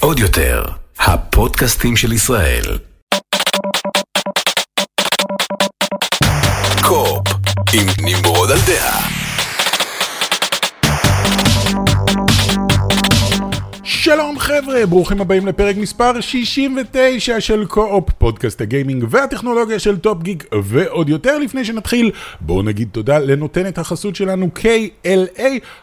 עוד יותר, הפודקאסטים של ישראל. קופ, עם נמרוד על דעה. חבר'ה, ברוכים הבאים לפרק מספר 69 של קו-אופ, פודקאסט הגיימינג והטכנולוגיה של טופ גיק ועוד יותר. לפני שנתחיל, בואו נגיד תודה לנותנת החסות שלנו KLA,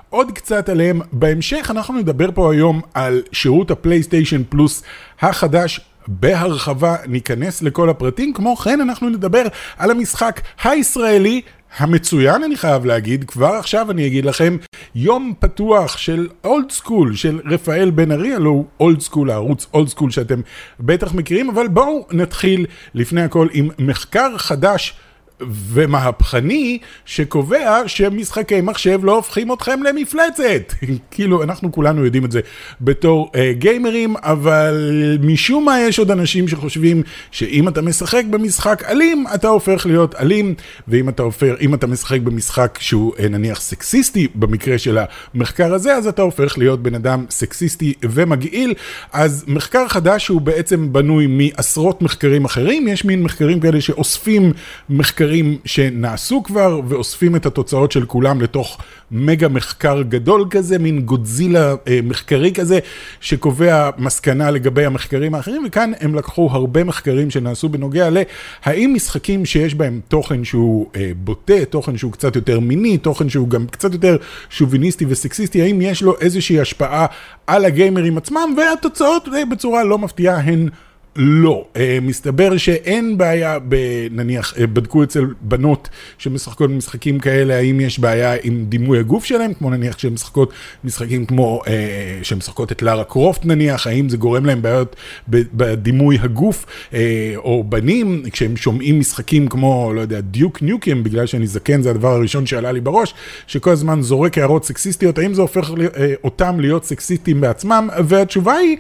עוד קצת עליהם בהמשך. אנחנו נדבר פה היום על שירות הפלייסטיישן פלוס החדש. בהרחבה ניכנס לכל הפרטים, כמו כן אנחנו נדבר על המשחק הישראלי המצוין אני חייב להגיד, כבר עכשיו אני אגיד לכם, יום פתוח של אולד סקול של רפאל בן ארי, הלוא הוא אולד סקול, הערוץ אולד סקול שאתם בטח מכירים, אבל בואו נתחיל לפני הכל עם מחקר חדש. ומהפכני שקובע שמשחקי מחשב לא הופכים אתכם למפלצת. כאילו, אנחנו כולנו יודעים את זה בתור uh, גיימרים, אבל משום מה יש עוד אנשים שחושבים שאם אתה משחק במשחק אלים, אתה הופך להיות אלים, ואם אתה, הופך, אתה משחק במשחק שהוא uh, נניח סקסיסטי, במקרה של המחקר הזה, אז אתה הופך להיות בן אדם סקסיסטי ומגעיל. אז מחקר חדש הוא בעצם בנוי מעשרות מחקרים אחרים, יש מין מחקרים כאלה שאוספים מחקרים. מחקרים שנעשו כבר ואוספים את התוצאות של כולם לתוך מגה מחקר גדול כזה, מין גודזילה אה, מחקרי כזה, שקובע מסקנה לגבי המחקרים האחרים, וכאן הם לקחו הרבה מחקרים שנעשו בנוגע להאם משחקים שיש בהם תוכן שהוא אה, בוטה, תוכן שהוא קצת יותר מיני, תוכן שהוא גם קצת יותר שוביניסטי וסקסיסטי, האם יש לו איזושהי השפעה על הגיימרים עצמם, והתוצאות אה, בצורה לא מפתיעה הן... לא, uh, מסתבר שאין בעיה, נניח uh, בדקו אצל בנות שמשחקות משחקים כאלה, האם יש בעיה עם דימוי הגוף שלהם, כמו נניח שהן משחקות משחקים כמו, uh, שהן משחקות את לארה קרופט נניח, האם זה גורם להם בעיות בדימוי הגוף, או בנים, כשהם שומעים משחקים כמו, לא יודע, דיוק ניוקים, בגלל שאני זקן, זה הדבר הראשון שעלה לי בראש, שכל הזמן זורק הערות סקסיסטיות, האם זה הופך אותם להיות סקסיסטים בעצמם, והתשובה היא...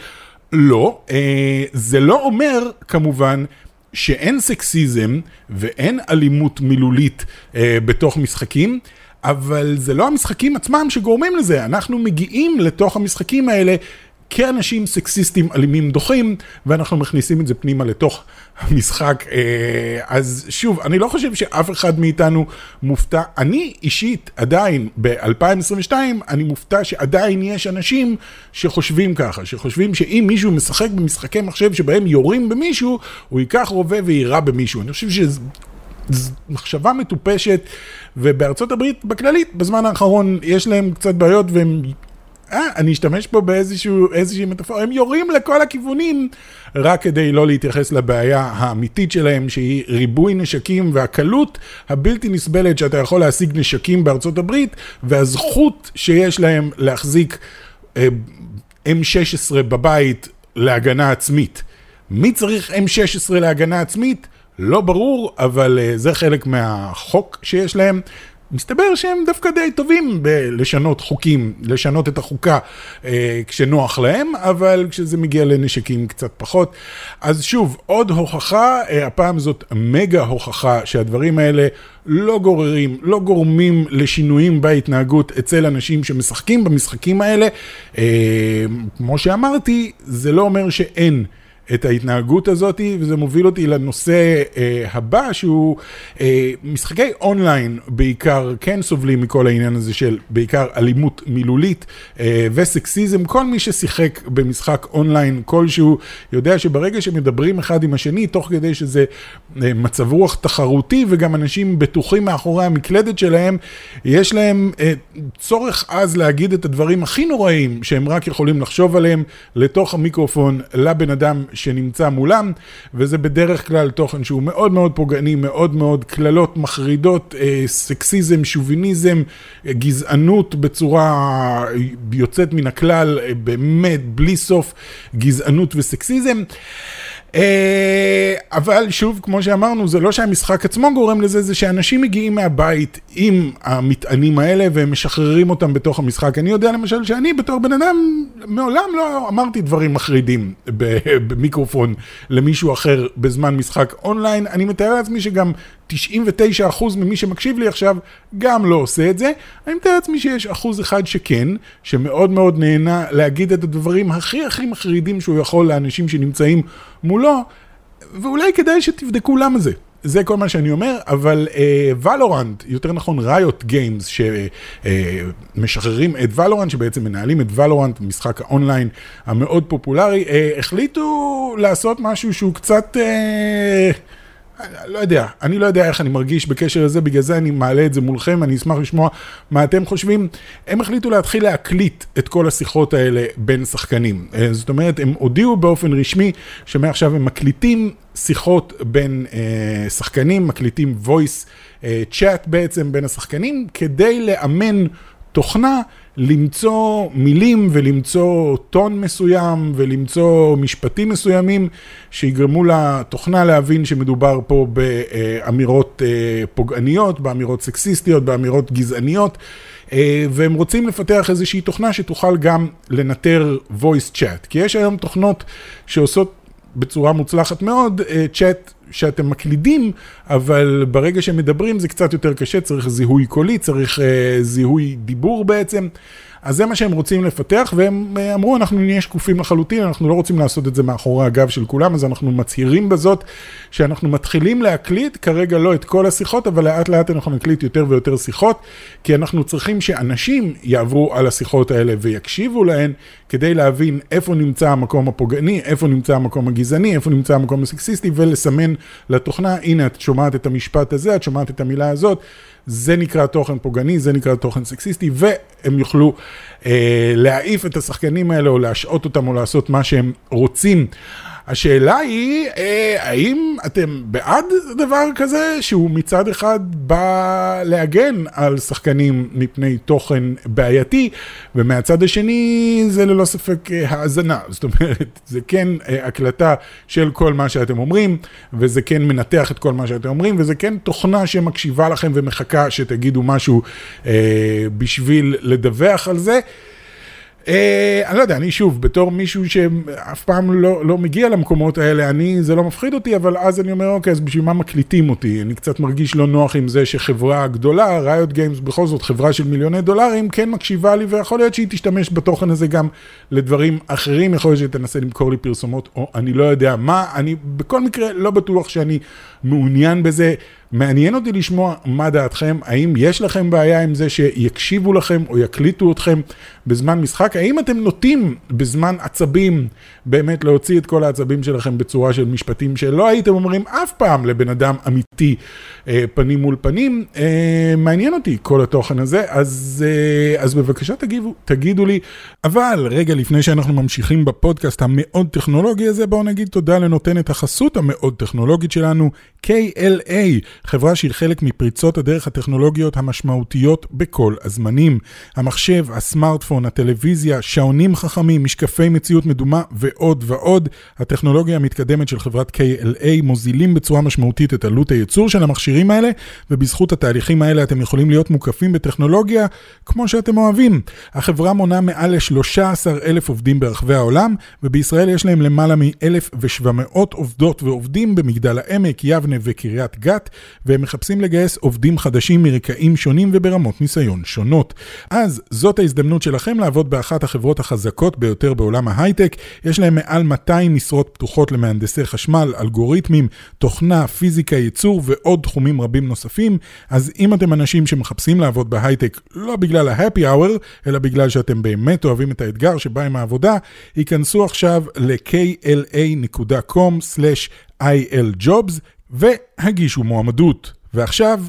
לא, אה, זה לא אומר כמובן שאין סקסיזם ואין אלימות מילולית אה, בתוך משחקים, אבל זה לא המשחקים עצמם שגורמים לזה, אנחנו מגיעים לתוך המשחקים האלה כאנשים סקסיסטים אלימים דוחים, ואנחנו מכניסים את זה פנימה לתוך המשחק. אה, אז שוב, אני לא חושב שאף אחד מאיתנו מופתע. אני אישית עדיין, ב-2022, אני מופתע שעדיין יש אנשים שחושבים ככה, שחושבים שאם מישהו משחק במשחקי מחשב שבהם יורים במישהו, הוא ייקח רובה ויירה במישהו. אני חושב שזו מחשבה מטופשת, ובארצות הברית בכללית, בזמן האחרון יש להם קצת בעיות והם אה, אני אשתמש פה באיזושהי מטאפורה, הם יורים לכל הכיוונים רק כדי לא להתייחס לבעיה האמיתית שלהם, שהיא ריבוי נשקים והקלות הבלתי נסבלת שאתה יכול להשיג נשקים בארצות הברית, והזכות שיש להם להחזיק אה, M16 בבית להגנה עצמית. מי צריך M16 להגנה עצמית? לא ברור, אבל uh, זה חלק מהחוק שיש להם. מסתבר שהם דווקא די טובים בלשנות חוקים, לשנות את החוקה אה, כשנוח להם, אבל כשזה מגיע לנשקים קצת פחות. אז שוב, עוד הוכחה, אה, הפעם זאת מגה הוכחה שהדברים האלה לא גוררים, לא גורמים לשינויים בהתנהגות אצל אנשים שמשחקים במשחקים האלה. אה, כמו שאמרתי, זה לא אומר שאין. את ההתנהגות הזאת, וזה מוביל אותי לנושא אה, הבא, שהוא אה, משחקי אונליין בעיקר כן סובלים מכל העניין הזה של בעיקר אלימות מילולית אה, וסקסיזם. כל מי ששיחק במשחק אונליין כלשהו, יודע שברגע שמדברים אחד עם השני, תוך כדי שזה אה, מצב רוח תחרותי, וגם אנשים בטוחים מאחורי המקלדת שלהם, יש להם אה, צורך אז להגיד את הדברים הכי נוראים שהם רק יכולים לחשוב עליהם לתוך המיקרופון לבן אדם. שנמצא מולם, וזה בדרך כלל תוכן שהוא מאוד מאוד פוגעני, מאוד מאוד קללות מחרידות, אה, סקסיזם, שוביניזם, גזענות בצורה יוצאת מן הכלל, אה, באמת, בלי סוף גזענות וסקסיזם. אה, אבל שוב, כמו שאמרנו, זה לא שהמשחק עצמו גורם לזה, זה שאנשים מגיעים מהבית עם המטענים האלה והם משחררים אותם בתוך המשחק. אני יודע למשל שאני בתור בן אדם, מעולם לא אמרתי דברים מחרידים במיקרופון למישהו אחר בזמן משחק אונליין. אני מתאר לעצמי שגם 99% ממי שמקשיב לי עכשיו גם לא עושה את זה. אני מתאר לעצמי שיש אחוז אחד שכן, שמאוד מאוד נהנה להגיד את הדברים הכי הכי מחרידים שהוא יכול לאנשים שנמצאים מולו, ואולי כדאי שתבדקו למה זה. זה כל מה שאני אומר, אבל ולורנט, אה, יותר נכון ריוט גיימס, שמשחררים אה, את ולורנט, שבעצם מנהלים את ולורנט, משחק האונליין המאוד פופולרי, uh, החליטו לעשות משהו שהוא קצת... Uh, לא יודע, אני לא יודע איך אני מרגיש בקשר לזה, בגלל זה אני מעלה את זה מולכם, אני אשמח לשמוע מה אתם חושבים. הם החליטו להתחיל להקליט את כל השיחות האלה בין שחקנים. אה, זאת אומרת, הם הודיעו באופן רשמי שמעכשיו הם מקליטים שיחות בין אה, שחקנים, מקליטים voice אה, chat בעצם בין השחקנים, כדי לאמן תוכנה למצוא מילים ולמצוא טון מסוים ולמצוא משפטים מסוימים שיגרמו לתוכנה להבין שמדובר פה באמירות אה, פוגעניות, באמירות סקסיסטיות, באמירות גזעניות. אה, והם רוצים לפתח איזושהי תוכנה שתוכל גם לנטר voice chat, כי יש היום תוכנות שעושות בצורה מוצלחת מאוד צ'אט שאתם מקלידים, אבל ברגע שמדברים זה קצת יותר קשה, צריך זיהוי קולי, צריך uh, זיהוי דיבור בעצם. אז זה מה שהם רוצים לפתח, והם uh, אמרו, אנחנו נהיה שקופים לחלוטין, אנחנו לא רוצים לעשות את זה מאחורי הגב של כולם, אז אנחנו מצהירים בזאת שאנחנו מתחילים להקליט, כרגע לא את כל השיחות, אבל לאט לאט אנחנו נקליט יותר ויותר שיחות, כי אנחנו צריכים שאנשים יעברו על השיחות האלה ויקשיבו להן, כדי להבין איפה נמצא המקום הפוגעני, איפה נמצא המקום הגזעני, איפה נמצא המקום הסקסיסטי, ולסמן לתוכנה, הנה את שומעת את המשפט הזה, את שומעת את המילה הזאת, זה נקרא תוכן פוגעני, זה נקרא תוכן סקסיסטי, והם יוכלו אה, להעיף את השחקנים האלה, או להשעות אותם, או לעשות מה שהם רוצים. השאלה היא, אה, האם אתם בעד דבר כזה שהוא מצד אחד בא להגן על שחקנים מפני תוכן בעייתי, ומהצד השני זה ללא ספק אה, האזנה. זאת אומרת, זה כן אה, הקלטה של כל מה שאתם אומרים, וזה כן מנתח את כל מה שאתם אומרים, וזה כן תוכנה שמקשיבה לכם ומחכה שתגידו משהו בשביל לדווח על זה. אה, אני לא יודע, אני שוב, בתור מישהו שאף פעם לא, לא מגיע למקומות האלה, אני, זה לא מפחיד אותי, אבל אז אני אומר, אוקיי, אז בשביל מה מקליטים אותי? אני קצת מרגיש לא נוח עם זה שחברה גדולה, ריוט גיימס, בכל זאת חברה של מיליוני דולרים, כן מקשיבה לי, ויכול להיות שהיא תשתמש בתוכן הזה גם לדברים אחרים, יכול להיות שהיא תנסה למכור לי פרסומות, או אני לא יודע מה, אני בכל מקרה לא בטוח שאני מעוניין בזה. מעניין אותי לשמוע מה דעתכם, האם יש לכם בעיה עם זה שיקשיבו לכם או יקליטו אתכם בזמן משחק, האם אתם נוטים בזמן עצבים באמת להוציא את כל העצבים שלכם בצורה של משפטים שלא הייתם אומרים אף פעם לבן אדם אמיתי אה, פנים מול פנים, אה, מעניין אותי כל התוכן הזה, אז, אה, אז בבקשה תגיבו, תגידו לי, אבל רגע לפני שאנחנו ממשיכים בפודקאסט המאוד טכנולוגי הזה, בואו נגיד תודה לנותנת החסות המאוד טכנולוגית שלנו, KLA. חברה שהיא חלק מפריצות הדרך הטכנולוגיות המשמעותיות בכל הזמנים. המחשב, הסמארטפון, הטלוויזיה, שעונים חכמים, משקפי מציאות מדומה ועוד ועוד. הטכנולוגיה המתקדמת של חברת KLA מוזילים בצורה משמעותית את עלות הייצור של המכשירים האלה, ובזכות התהליכים האלה אתם יכולים להיות מוקפים בטכנולוגיה כמו שאתם אוהבים. החברה מונה מעל ל-13 אלף עובדים ברחבי העולם, ובישראל יש להם למעלה מ-1,700 עובדות ועובדים במגדל העמק, יבנה וקריית גת, והם מחפשים לגייס עובדים חדשים מרקעים שונים וברמות ניסיון שונות. אז זאת ההזדמנות שלכם לעבוד באחת החברות החזקות ביותר בעולם ההייטק. יש להם מעל 200 משרות פתוחות למהנדסי חשמל, אלגוריתמים, תוכנה, פיזיקה, ייצור ועוד תחומים רבים נוספים. אז אם אתם אנשים שמחפשים לעבוד בהייטק לא בגלל ה-happy hour, אלא בגלל שאתם באמת אוהבים את האתגר שבא עם העבודה, היכנסו עכשיו ל-kla.com/iljobs והגישו מועמדות. ועכשיו,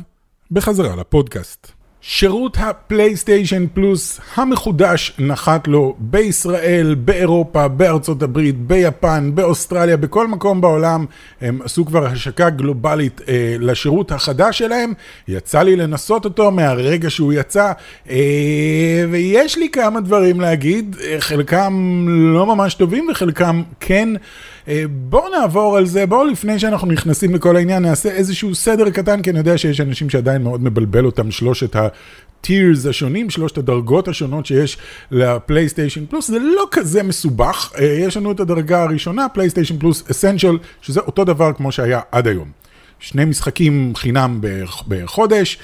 בחזרה לפודקאסט. שירות הפלייסטיישן פלוס המחודש נחת לו בישראל, באירופה, בארצות הברית, ביפן, באוסטרליה, בכל מקום בעולם. הם עשו כבר השקה גלובלית אה, לשירות החדש שלהם. יצא לי לנסות אותו מהרגע שהוא יצא, אה, ויש לי כמה דברים להגיד, אה, חלקם לא ממש טובים וחלקם כן. אה, בואו נעבור על זה, בואו לפני שאנחנו נכנסים לכל העניין נעשה איזשהו סדר קטן, כי אני יודע שיש אנשים שעדיין מאוד מבלבל אותם שלושת ה-tiers השונים, שלושת הדרגות השונות שיש לפלייסטיישן פלוס, זה לא כזה מסובך, אה, יש לנו את הדרגה הראשונה, פלייסטיישן פלוס Essential, שזה אותו דבר כמו שהיה עד היום. שני משחקים חינם בחודש,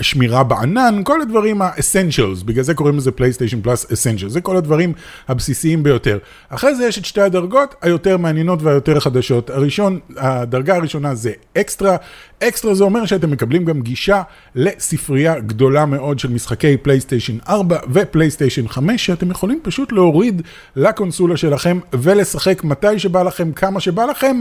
שמירה בענן, כל הדברים ה-essentials, בגלל זה קוראים לזה פלייסטיישן Plus essentials, זה כל הדברים הבסיסיים ביותר. אחרי זה יש את שתי הדרגות היותר מעניינות והיותר חדשות. הראשון, הדרגה הראשונה זה אקסטרה, אקסטרה זה אומר שאתם מקבלים גם גישה לספרייה גדולה מאוד של משחקי פלייסטיישן 4 ופלייסטיישן 5, שאתם יכולים פשוט להוריד לקונסולה שלכם ולשחק מתי שבא לכם, כמה שבא לכם.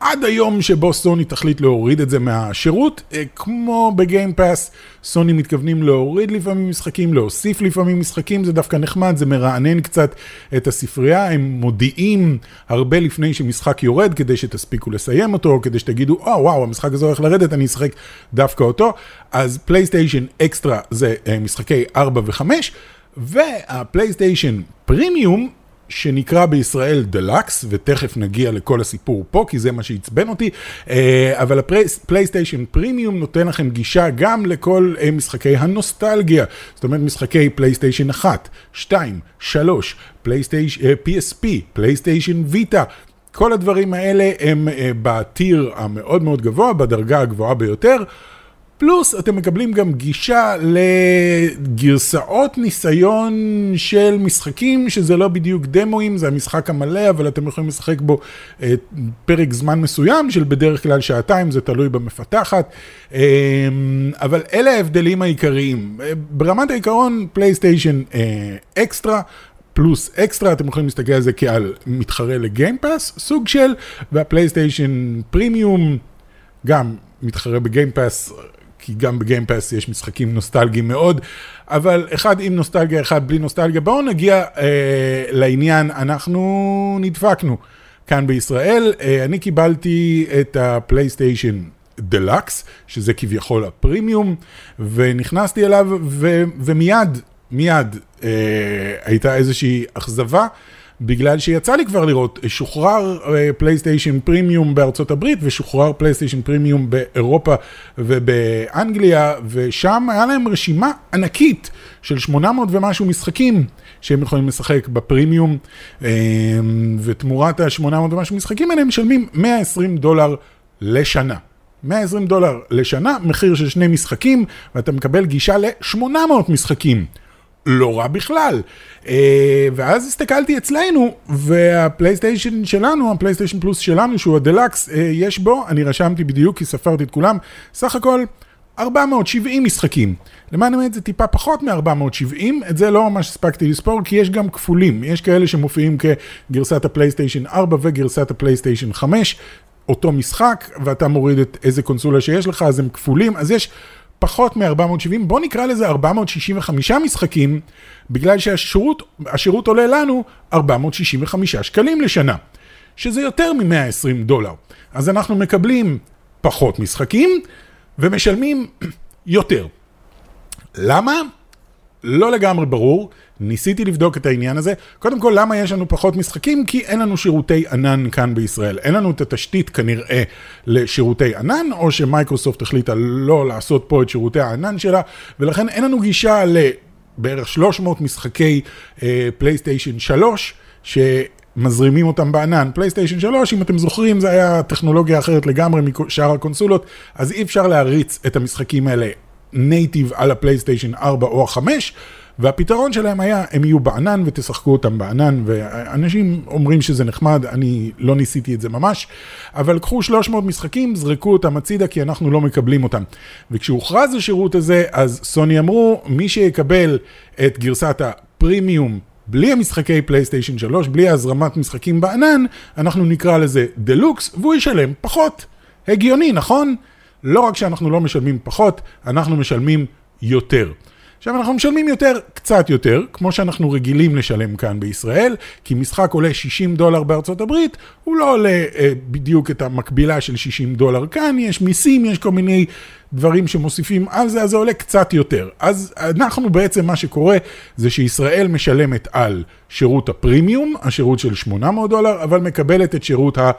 עד היום שבו סוני תחליט להוריד את זה מהשירות, אה, כמו ב Game Pass, סוני מתכוונים להוריד לפעמים משחקים, להוסיף לפעמים משחקים, זה דווקא נחמד, זה מרענן קצת את הספרייה, הם מודיעים הרבה לפני שמשחק יורד, כדי שתספיקו לסיים אותו, כדי שתגידו, או oh, וואו, המשחק הזה הולך לרדת, אני אשחק דווקא אותו. אז פלייסטיישן אקסטרה זה אה, משחקי 4 ו-5, והפלייסטיישן פרימיום שנקרא בישראל דלקס, ותכף נגיע לכל הסיפור פה, כי זה מה שעצבן אותי, אה, אבל הפלייסטיישן פרימיום נותן לכם גישה גם לכל אה, משחקי הנוסטלגיה, זאת אומרת משחקי פלייסטיישן 1, 2, 3, פלייסטיישן, PSP, פלייסטיישן ויטה, כל הדברים האלה הם אה, ב tier המאוד מאוד גבוה, בדרגה הגבוהה ביותר. פלוס אתם מקבלים גם גישה לגרסאות ניסיון של משחקים שזה לא בדיוק דמואים, זה המשחק המלא, אבל אתם יכולים לשחק בו אה, פרק זמן מסוים של בדרך כלל שעתיים, זה תלוי במפתחת. אה, אבל אלה ההבדלים העיקריים. אה, ברמת העיקרון פלייסטיישן אה, אקסטרה. פלוס אקסטרה, אתם יכולים להסתכל על זה כעל מתחרה ל Game Pass, סוג של, והפלייסטיישן פרימיום גם מתחרה ב Game Pass כי גם ב Game Pass יש משחקים נוסטלגיים מאוד, אבל אחד עם נוסטלגיה, אחד בלי נוסטלגיה. בואו נגיע אה, לעניין, אנחנו נדפקנו כאן בישראל. אה, אני קיבלתי את הפלייסטיישן דלקס, שזה כביכול הפרימיום, ונכנסתי אליו, ו, ומיד, מיד אה, הייתה איזושהי אכזבה. בגלל שיצא לי כבר לראות, שוחרר פלייסטיישן פרימיום בארצות הברית ושוחרר פלייסטיישן פרימיום באירופה ובאנגליה, ושם היה להם רשימה ענקית של 800 ומשהו משחקים שהם יכולים לשחק בפרימיום, אה, ותמורת ה-800 ומשהו משחקים האלה הם משלמים 120 דולר לשנה. 120 דולר לשנה, מחיר של שני משחקים, ואתה מקבל גישה ל-800 משחקים. לא רע בכלל. אה, ואז הסתכלתי אצלנו, והפלייסטיישן שלנו, הפלייסטיישן פלוס שלנו, שהוא הדלקס, אה, יש בו, אני רשמתי בדיוק כי ספרתי את כולם, סך הכל 470 משחקים. למען האמת זה טיפה פחות מ-470, את זה לא ממש הספקתי לספור, כי יש גם כפולים, יש כאלה שמופיעים כגרסת הפלייסטיישן 4 וגרסת הפלייסטיישן 5, אותו משחק, ואתה מוריד את איזה קונסולה שיש לך, אז הם כפולים, אז יש... פחות מ-470, בוא נקרא לזה 465 משחקים, בגלל שהשירות עולה לנו 465 שקלים לשנה, שזה יותר מ-120 דולר. אז אנחנו מקבלים פחות משחקים ומשלמים יותר. למה? לא לגמרי ברור, ניסיתי לבדוק את העניין הזה. קודם כל, למה יש לנו פחות משחקים? כי אין לנו שירותי ענן כאן בישראל. אין לנו את התשתית כנראה לשירותי ענן, או שמייקרוסופט החליטה לא לעשות פה את שירותי הענן שלה, ולכן אין לנו גישה לבערך 300 משחקי אה, פלייסטיישן 3, ש... מזרימים אותם בענן. פלייסטיישן 3, אם אתם זוכרים, זה היה טכנולוגיה אחרת לגמרי משאר הקונסולות, אז אי אפשר להריץ את המשחקים האלה native על הפלייסטיישן 4 או 5, והפתרון שלהם היה, הם יהיו בענן ותשחקו אותם בענן, ואנשים אומרים שזה נחמד, אני לא ניסיתי את זה ממש, אבל קחו 300 משחקים, זרקו אותם הצידה, כי אנחנו לא מקבלים אותם. וכשהוכרז השירות הזה, אז סוני אמרו, מי שיקבל את גרסת הפרימיום בלי המשחקי פלייסטיישן 3, בלי הזרמת משחקים בענן, אנחנו נקרא לזה דלוקס, והוא ישלם פחות. הגיוני, נכון? לא רק שאנחנו לא משלמים פחות, אנחנו משלמים יותר. עכשיו אנחנו משלמים יותר, קצת יותר, כמו שאנחנו רגילים לשלם כאן בישראל, כי משחק עולה 60 דולר בארצות הברית, הוא לא עולה אה, בדיוק את המקבילה של 60 דולר כאן, יש מיסים, יש כל מיני דברים שמוסיפים על זה, אז זה עולה קצת יותר. אז אנחנו בעצם, מה שקורה, זה שישראל משלמת על שירות הפרימיום, השירות של 800 דולר, אבל מקבלת את שירות ה...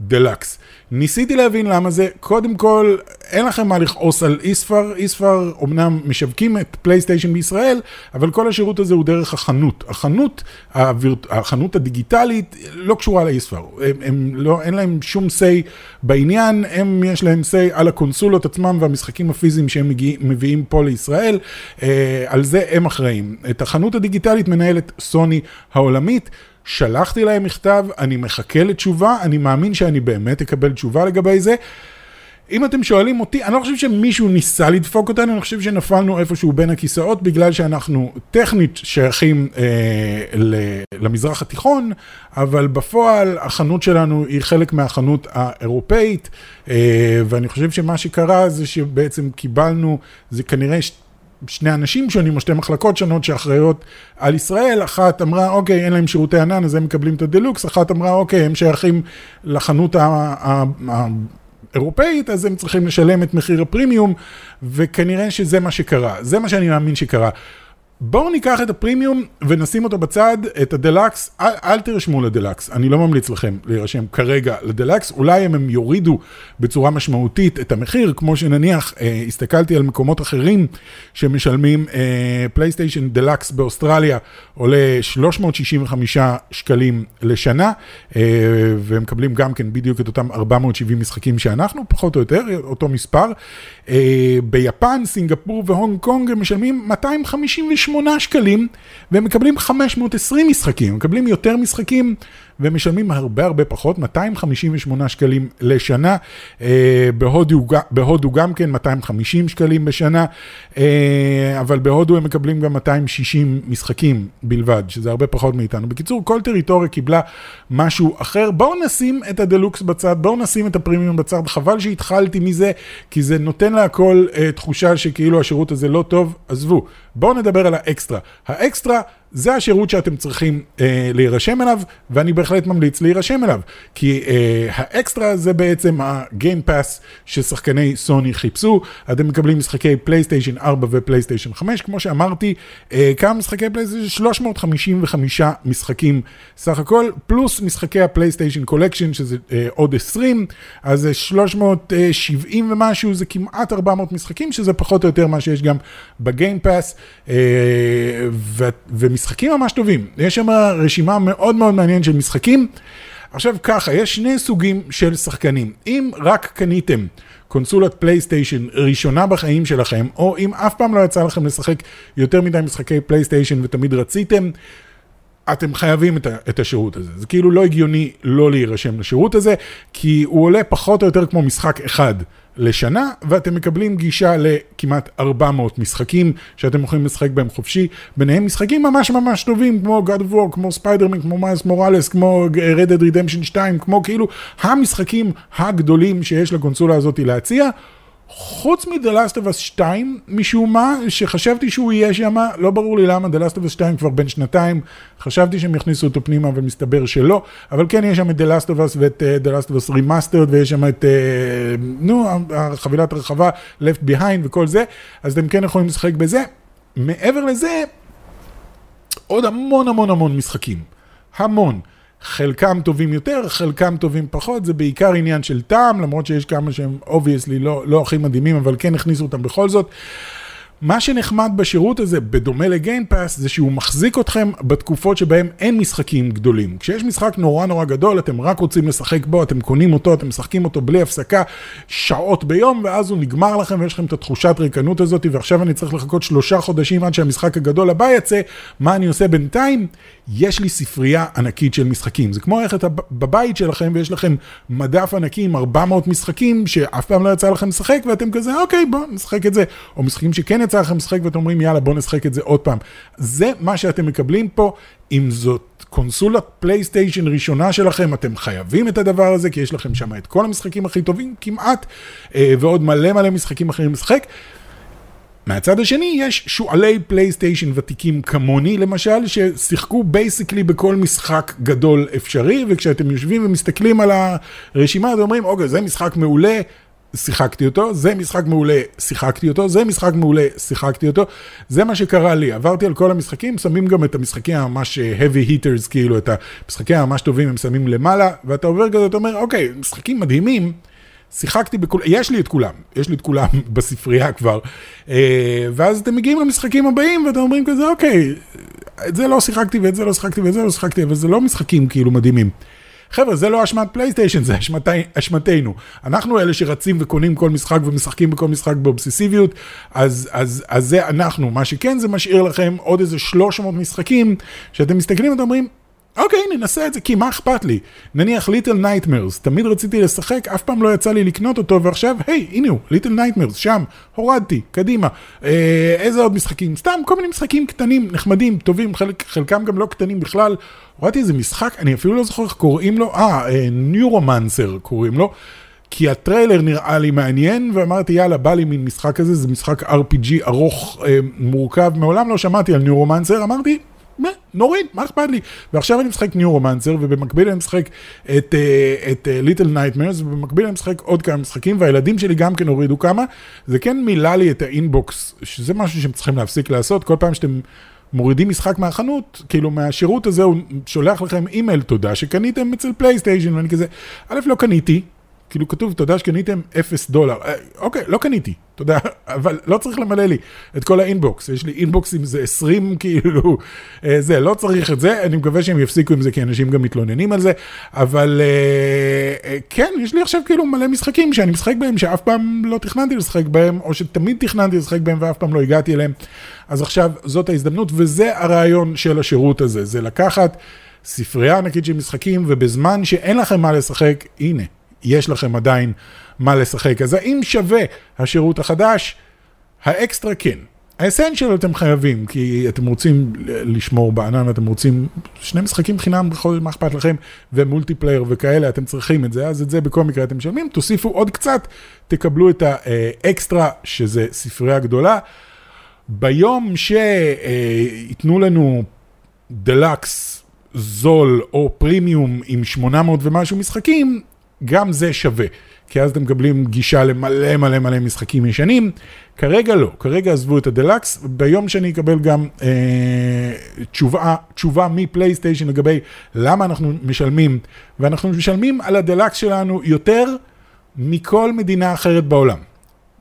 דלקס. ניסיתי להבין למה זה, קודם כל, אין לכם מה לכעוס על איספר, איספר אמנם משווקים את פלייסטיישן בישראל, אבל כל השירות הזה הוא דרך החנות. החנות, הווירט... החנות הדיגיטלית לא קשורה לאיספר, הם, הם לא, אין להם שום say בעניין, הם יש להם say על הקונסולות עצמם והמשחקים הפיזיים שהם מגיע, מביאים פה לישראל, אה, על זה הם אחראים. את החנות הדיגיטלית מנהלת סוני העולמית. שלחתי להם מכתב, אני מחכה לתשובה, אני מאמין שאני באמת אקבל תשובה לגבי זה. אם אתם שואלים אותי, אני לא חושב שמישהו ניסה לדפוק אותנו, אני חושב שנפלנו איפשהו בין הכיסאות, בגלל שאנחנו טכנית שייכים אה, למזרח התיכון, אבל בפועל החנות שלנו היא חלק מהחנות האירופאית, אה, ואני חושב שמה שקרה זה שבעצם קיבלנו, זה כנראה שני אנשים שונים או שתי מחלקות שונות שאחראיות על ישראל, אחת אמרה אוקיי אין להם שירותי ענן אז הם מקבלים את הדלוקס, אחת אמרה אוקיי הם שייכים לחנות האירופאית אז הם צריכים לשלם את מחיר הפרימיום וכנראה שזה מה שקרה, זה מה שאני מאמין שקרה. בואו ניקח את הפרימיום ונשים אותו בצד, את הדלקס, אל, אל תרשמו לדלקס, אני לא ממליץ לכם להירשם כרגע לדלקס, אולי אם הם יורידו בצורה משמעותית את המחיר, כמו שנניח, אה, הסתכלתי על מקומות אחרים שמשלמים אה, פלייסטיישן דלקס באוסטרליה, עולה 365 שקלים לשנה, אה, והם מקבלים גם כן בדיוק את אותם 470 משחקים שאנחנו, פחות או יותר, אותו מספר. אה, ביפן, סינגפור והונג קונג הם משלמים 258 שקלים, והם מקבלים 520 משחקים, מקבלים יותר משחקים ומשלמים הרבה הרבה פחות, 258 שקלים לשנה, אה, בהודו, בהודו גם כן 250 שקלים בשנה, אה, אבל בהודו הם מקבלים גם 260 משחקים בלבד, שזה הרבה פחות מאיתנו. בקיצור, כל טריטוריה קיבלה משהו אחר. בואו נשים את הדלוקס בצד, בואו נשים את הפרימיום בצד, חבל שהתחלתי מזה, כי זה נותן להכל אה, תחושה שכאילו השירות הזה לא טוב, עזבו. בואו נדבר על האקסטרה. האקסטרה זה השירות שאתם צריכים אה, להירשם אליו, ואני בהחלט ממליץ להירשם אליו. כי אה, האקסטרה זה בעצם ה Game Pass ששחקני סוני חיפשו. אתם מקבלים משחקי פלייסטיישן 4 ופלייסטיישן 5, כמו שאמרתי, אה, כמה משחקי פלייסטיישן? 355 משחקים סך הכל, פלוס משחקי הפלייסטיישן Collection, שזה אה, עוד 20, אז זה 370 ומשהו, זה כמעט 400 משחקים, שזה פחות או יותר מה שיש גם ב Game Pass. אה, ו- ומשחקים ממש טובים. יש שם רשימה מאוד מאוד מעניינת של משחקים. עכשיו ככה, יש שני סוגים של שחקנים. אם רק קניתם קונסולת פלייסטיישן ראשונה בחיים שלכם, או אם אף פעם לא יצא לכם לשחק יותר מדי משחקי פלייסטיישן ותמיד רציתם, אתם חייבים את השירות הזה. זה כאילו לא הגיוני לא להירשם לשירות הזה, כי הוא עולה פחות או יותר כמו משחק אחד לשנה, ואתם מקבלים גישה לכמעט 400 משחקים שאתם יכולים לשחק בהם חופשי, ביניהם משחקים ממש ממש טובים, כמו God of War, כמו ספיידרמן, כמו מיילס מוראלס, כמו Red Dead Redemption 2, כמו כאילו המשחקים הגדולים שיש לקונסולה הזאת להציע. חוץ מ-The Last of Us 2, משום מה, שחשבתי שהוא יהיה שם, לא ברור לי למה, The Last of Us 2 כבר בין שנתיים, חשבתי שהם יכניסו אותו פנימה, אבל מסתבר שלא, אבל כן, יש שם את The Last of Us ואת uh, The Last of Us Remastered, ויש שם את, uh, נו, החבילת הרחבה, Left Behind וכל זה, אז אתם כן יכולים לשחק בזה. מעבר לזה, עוד המון המון המון משחקים. המון. חלקם טובים יותר, חלקם טובים פחות, זה בעיקר עניין של טעם, למרות שיש כמה שהם obviously לא, לא הכי מדהימים, אבל כן הכניסו אותם בכל זאת. מה שנחמד בשירות הזה, בדומה לגיימפאס, זה שהוא מחזיק אתכם בתקופות שבהם אין משחקים גדולים. כשיש משחק נורא נורא גדול, אתם רק רוצים לשחק בו, אתם קונים אותו, אתם משחקים אותו בלי הפסקה, שעות ביום, ואז הוא נגמר לכם ויש לכם את התחושת ריקנות הזאת, ועכשיו אני צריך לחכות שלושה חודשים עד שהמשחק הגדול הבא יצא, מה אני עושה בינתיים? יש לי ספרייה ענקית של משחקים. זה כמו ללכת בבית שלכם ויש לכם מדף ענקי עם 400 משחקים שאף פעם לא יצא לכם לשחק, ואתם כזה, אוקיי, בואו נשחק את זה. או משחקים שכן יצא לכם לשחק ואתם אומרים יאללה בוא נשחק את זה עוד פעם. זה מה שאתם מקבלים פה, אם זאת קונסולת פלייסטיישן ראשונה שלכם, אתם חייבים את הדבר הזה, כי יש לכם שם את כל המשחקים הכי טובים כמעט, אה, ועוד מלא מלא משחקים אחרים לשחק. מהצד השני יש שועלי פלייסטיישן ותיקים כמוני למשל, ששיחקו basically בכל משחק גדול אפשרי, וכשאתם יושבים ומסתכלים על הרשימה, אתם אומרים, אוקיי, זה משחק מעולה, שיחקתי אותו, זה משחק מעולה, שיחקתי אותו, זה משחק מעולה, שיחקתי אותו. זה מה שקרה לי, עברתי על כל המשחקים, שמים גם את המשחקים הממש heavy hitters, כאילו את המשחקים הממש טובים הם שמים למעלה, ואתה עובר כזה, אתה אומר, אוקיי, משחקים מדהימים. שיחקתי בכולם, יש לי את כולם, יש לי את כולם בספרייה כבר. אה, ואז אתם מגיעים למשחקים הבאים ואתם אומרים כזה, אוקיי, את זה לא שיחקתי ואת זה לא שיחקתי ואת זה לא שיחקתי, אבל זה לא משחקים כאילו מדהימים. חבר'ה, זה לא אשמת פלייסטיישן, זה אשמתי, אשמתנו. אנחנו אלה שרצים וקונים כל משחק ומשחקים בכל משחק באובססיביות, אז, אז, אז זה אנחנו. מה שכן, זה משאיר לכם עוד איזה 300 משחקים, שאתם מסתכלים ואתם אומרים, אוקיי, ננסה את זה, כי מה אכפת לי? נניח Little Nightmares, תמיד רציתי לשחק, אף פעם לא יצא לי לקנות אותו, ועכשיו, היי, הנה הוא, Little Nightmares, שם, הורדתי, קדימה. אה, איזה עוד משחקים? סתם, כל מיני משחקים קטנים, נחמדים, טובים, חלק, חלקם גם לא קטנים בכלל. הורדתי איזה משחק, אני אפילו לא זוכר איך קוראים לו, אה, אה Neuromancer קוראים לו. כי הטריילר נראה לי מעניין, ואמרתי יאללה, בא לי מין משחק כזה, זה משחק RPG ארוך, אה, מורכב, מעולם לא שמעתי על Neuromancer, אמרתי, נוריד, מה אכפת לי? ועכשיו אני משחק Neuromancer, ובמקביל אני משחק את Little Nightmares, ובמקביל אני משחק עוד כמה משחקים, והילדים שלי גם כן הורידו כמה. זה כן מילא לי את ה inbox, שזה משהו שהם צריכים להפסיק לעשות, כל פעם שאתם... מורידים משחק מהחנות, כאילו מהשירות הזה הוא שולח לכם אימייל תודה שקניתם אצל פלייסטיישן ואני כזה, א' לא קניתי, כאילו כתוב, תודה שקניתם 0 דולר. אה, אוקיי, לא קניתי, תודה, אבל לא צריך למלא לי את כל ה inbox. יש לי inbox עם זה 20, כאילו, אה, זה, לא צריך את זה. אני מקווה שהם יפסיקו עם זה, כי אנשים גם מתלוננים על זה. אבל אה, כן, יש לי עכשיו כאילו מלא משחקים שאני משחק בהם, שאף פעם לא תכננתי לשחק בהם, או שתמיד תכננתי לשחק בהם ואף פעם לא הגעתי אליהם. אז עכשיו זאת ההזדמנות, וזה הרעיון של השירות הזה, זה לקחת ספרייה ענקית של משחקים, ובזמן שאין לכם מה לשחק, הנה. יש לכם עדיין מה לשחק. אז האם שווה השירות החדש? האקסטרה כן. ה Essential אתם חייבים, כי אתם רוצים לשמור בענן, אתם רוצים שני משחקים חינם בכל מה אכפת לכם, ו multiplayer וכאלה, אתם צריכים את זה, אז את זה בכל מקרה אתם משלמים, תוסיפו עוד קצת, תקבלו את האקסטרה, שזה ספרייה גדולה. ביום שייתנו לנו דלקס זול או פרימיום עם 800 ומשהו משחקים, גם זה שווה, כי אז אתם מקבלים גישה למלא מלא מלא משחקים ישנים. כרגע לא, כרגע עזבו את הדלקס, ביום שאני אקבל גם אה, תשובה, תשובה מפלייסטיישן לגבי למה אנחנו משלמים, ואנחנו משלמים על הדלקס שלנו יותר מכל מדינה אחרת בעולם.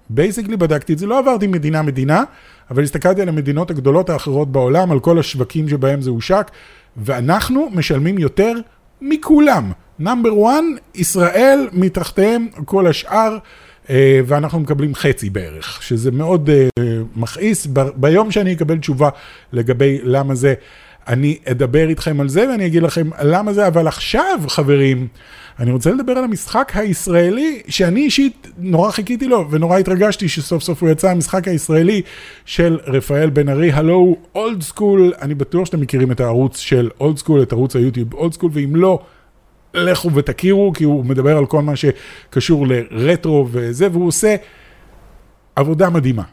basically בדקתי את זה, לא עברתי מדינה-מדינה, אבל הסתכלתי על המדינות הגדולות האחרות בעולם, על כל השווקים שבהם זה הושק, ואנחנו משלמים יותר מכולם. number 1, ישראל, מתחתיהם כל השאר, אה, ואנחנו מקבלים חצי בערך, שזה מאוד אה, מכעיס. ביום שאני אקבל תשובה לגבי למה זה, אני אדבר איתכם על זה ואני אגיד לכם למה זה, אבל עכשיו, חברים, אני רוצה לדבר על המשחק הישראלי, שאני אישית נורא חיכיתי לו ונורא התרגשתי שסוף סוף הוא יצא, המשחק הישראלי של רפאל בן ארי, הלו Old School, אני בטוח שאתם מכירים את הערוץ של Old School, את ערוץ היוטיוב Old School, ואם לא, לכו ותכירו, כי הוא מדבר על כל מה שקשור לרטרו וזה, והוא עושה עבודה מדהימה.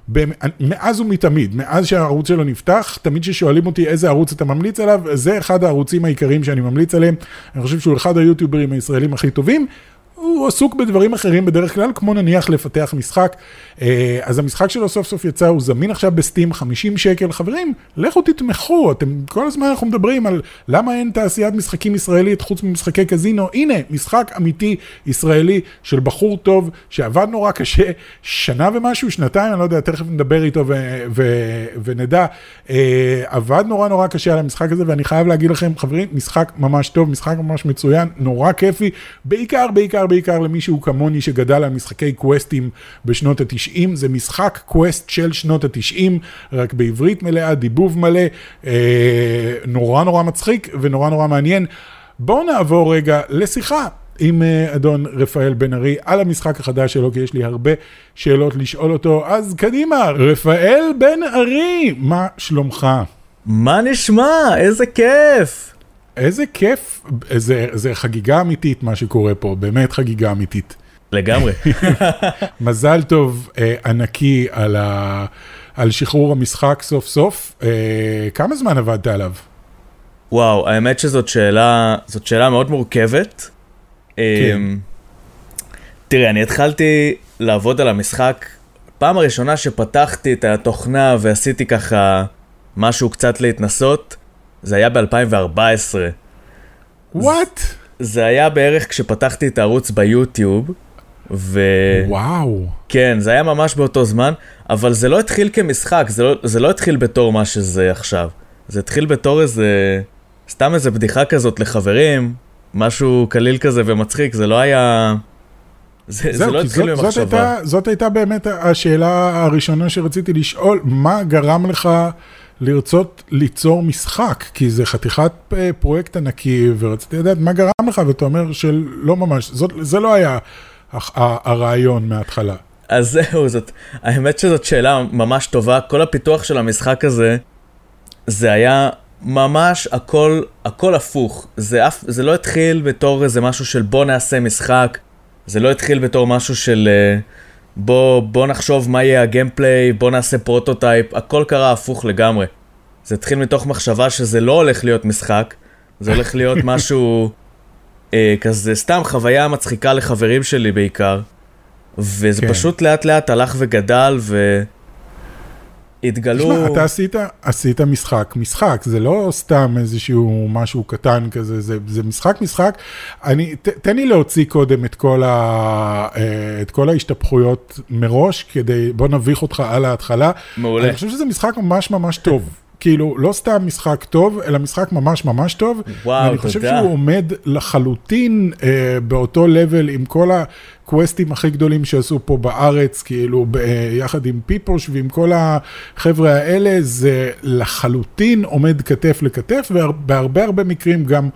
מאז ומתמיד, מאז שהערוץ שלו נפתח, תמיד כששואלים אותי איזה ערוץ אתה ממליץ עליו, זה אחד הערוצים העיקריים שאני ממליץ עליהם. אני חושב שהוא אחד היוטיוברים הישראלים הכי טובים. הוא עסוק בדברים אחרים בדרך כלל, כמו נניח לפתח משחק. אה, אז המשחק שלו סוף סוף יצא, הוא זמין עכשיו בסטים, 50 שקל. חברים, לכו תתמכו, אתם כל הזמן אנחנו מדברים על למה אין תעשיית משחקים ישראלית חוץ ממשחקי קזינו. הנה, משחק אמיתי ישראלי של בחור טוב, שעבד נורא קשה, שנה ומשהו, שנתיים, אני לא יודע, תכף נדבר איתו ו- ו- ונדע. אה, עבד נורא נורא קשה על המשחק הזה, ואני חייב להגיד לכם, חברים, משחק ממש טוב, משחק ממש מצוין, נורא כיפי, בעיקר, בעיקר, בעיקר למישהו כמוני שגדל על משחקי קווסטים בשנות ה-90, זה משחק קווסט של שנות ה-90, רק בעברית מלאה, דיבוב מלא, אה, נורא נורא מצחיק ונורא נורא מעניין. בואו נעבור רגע לשיחה עם אה, אדון רפאל בן ארי על המשחק החדש שלו, כי יש לי הרבה שאלות לשאול אותו. אז קדימה, רפאל בן ארי, מה שלומך? מה נשמע? איזה כיף! איזה כיף, זה, זה חגיגה אמיתית מה שקורה פה, באמת חגיגה אמיתית. לגמרי. מזל טוב אה, ענקי על, ה, על שחרור המשחק סוף סוף. אה, כמה זמן עבדת עליו? וואו, האמת שזאת שאלה, זאת שאלה מאוד מורכבת. כן. אה, תראה, אני התחלתי, לעבוד על המשחק, פעם הראשונה שפתחתי את התוכנה ועשיתי ככה משהו קצת להתנסות, זה היה ב-2014. וואט? זה היה בערך כשפתחתי את הערוץ ביוטיוב, ו... וואו. כן, זה היה ממש באותו זמן, אבל זה לא התחיל כמשחק, זה לא, זה לא התחיל בתור מה שזה עכשיו. זה התחיל בתור איזה... סתם איזה בדיחה כזאת לחברים, משהו קליל כזה ומצחיק, זה לא היה... זה, זה זהו, לא התחיל זאת, זאת, במחשבה. הייתה, זאת הייתה באמת השאלה הראשונה שרציתי לשאול, מה גרם לך לרצות ליצור משחק? כי זה חתיכת אה, פרויקט ענקי, ורציתי לדעת מה גרם לך, ואתה אומר שלא ממש, זאת, זה לא היה הרעיון מההתחלה. אז זהו, זאת, האמת שזאת שאלה ממש טובה. כל הפיתוח של המשחק הזה, זה היה ממש הכל, הכל הפוך. זה, אף, זה לא התחיל בתור איזה משהו של בוא נעשה משחק, זה לא התחיל בתור משהו של אה, בוא, בוא נחשוב מה יהיה ה gameplay, בוא נעשה prototype, הכל קרה הפוך לגמרי. זה התחיל מתוך מחשבה שזה לא הולך להיות משחק, זה הולך להיות משהו אה, כזה סתם חוויה מצחיקה לחברים שלי בעיקר. וזה כן. פשוט לאט לאט הלך וגדל והתגלו... תשמע, אתה עשית, עשית משחק, משחק, זה לא סתם איזשהו משהו קטן כזה, זה, זה משחק, משחק. אני, ת, תן לי להוציא קודם את כל, ה, אה, את כל ההשתפכויות מראש, כדי, בוא נביך אותך על ההתחלה. מעולה. אני חושב שזה משחק ממש ממש טוב. כאילו, לא סתם משחק טוב, אלא משחק ממש ממש טוב. וואו, ואני חושב תודה. שהוא עומד לחלוטין אה, באותו לבל עם כל הקווסטים הכי גדולים שעשו פה בארץ, כאילו ב, אה, יחד עם פיפוש ועם כל החבר'ה האלה, זה לחלוטין עומד כתף לכתף, ובהרבה הרבה מקרים גם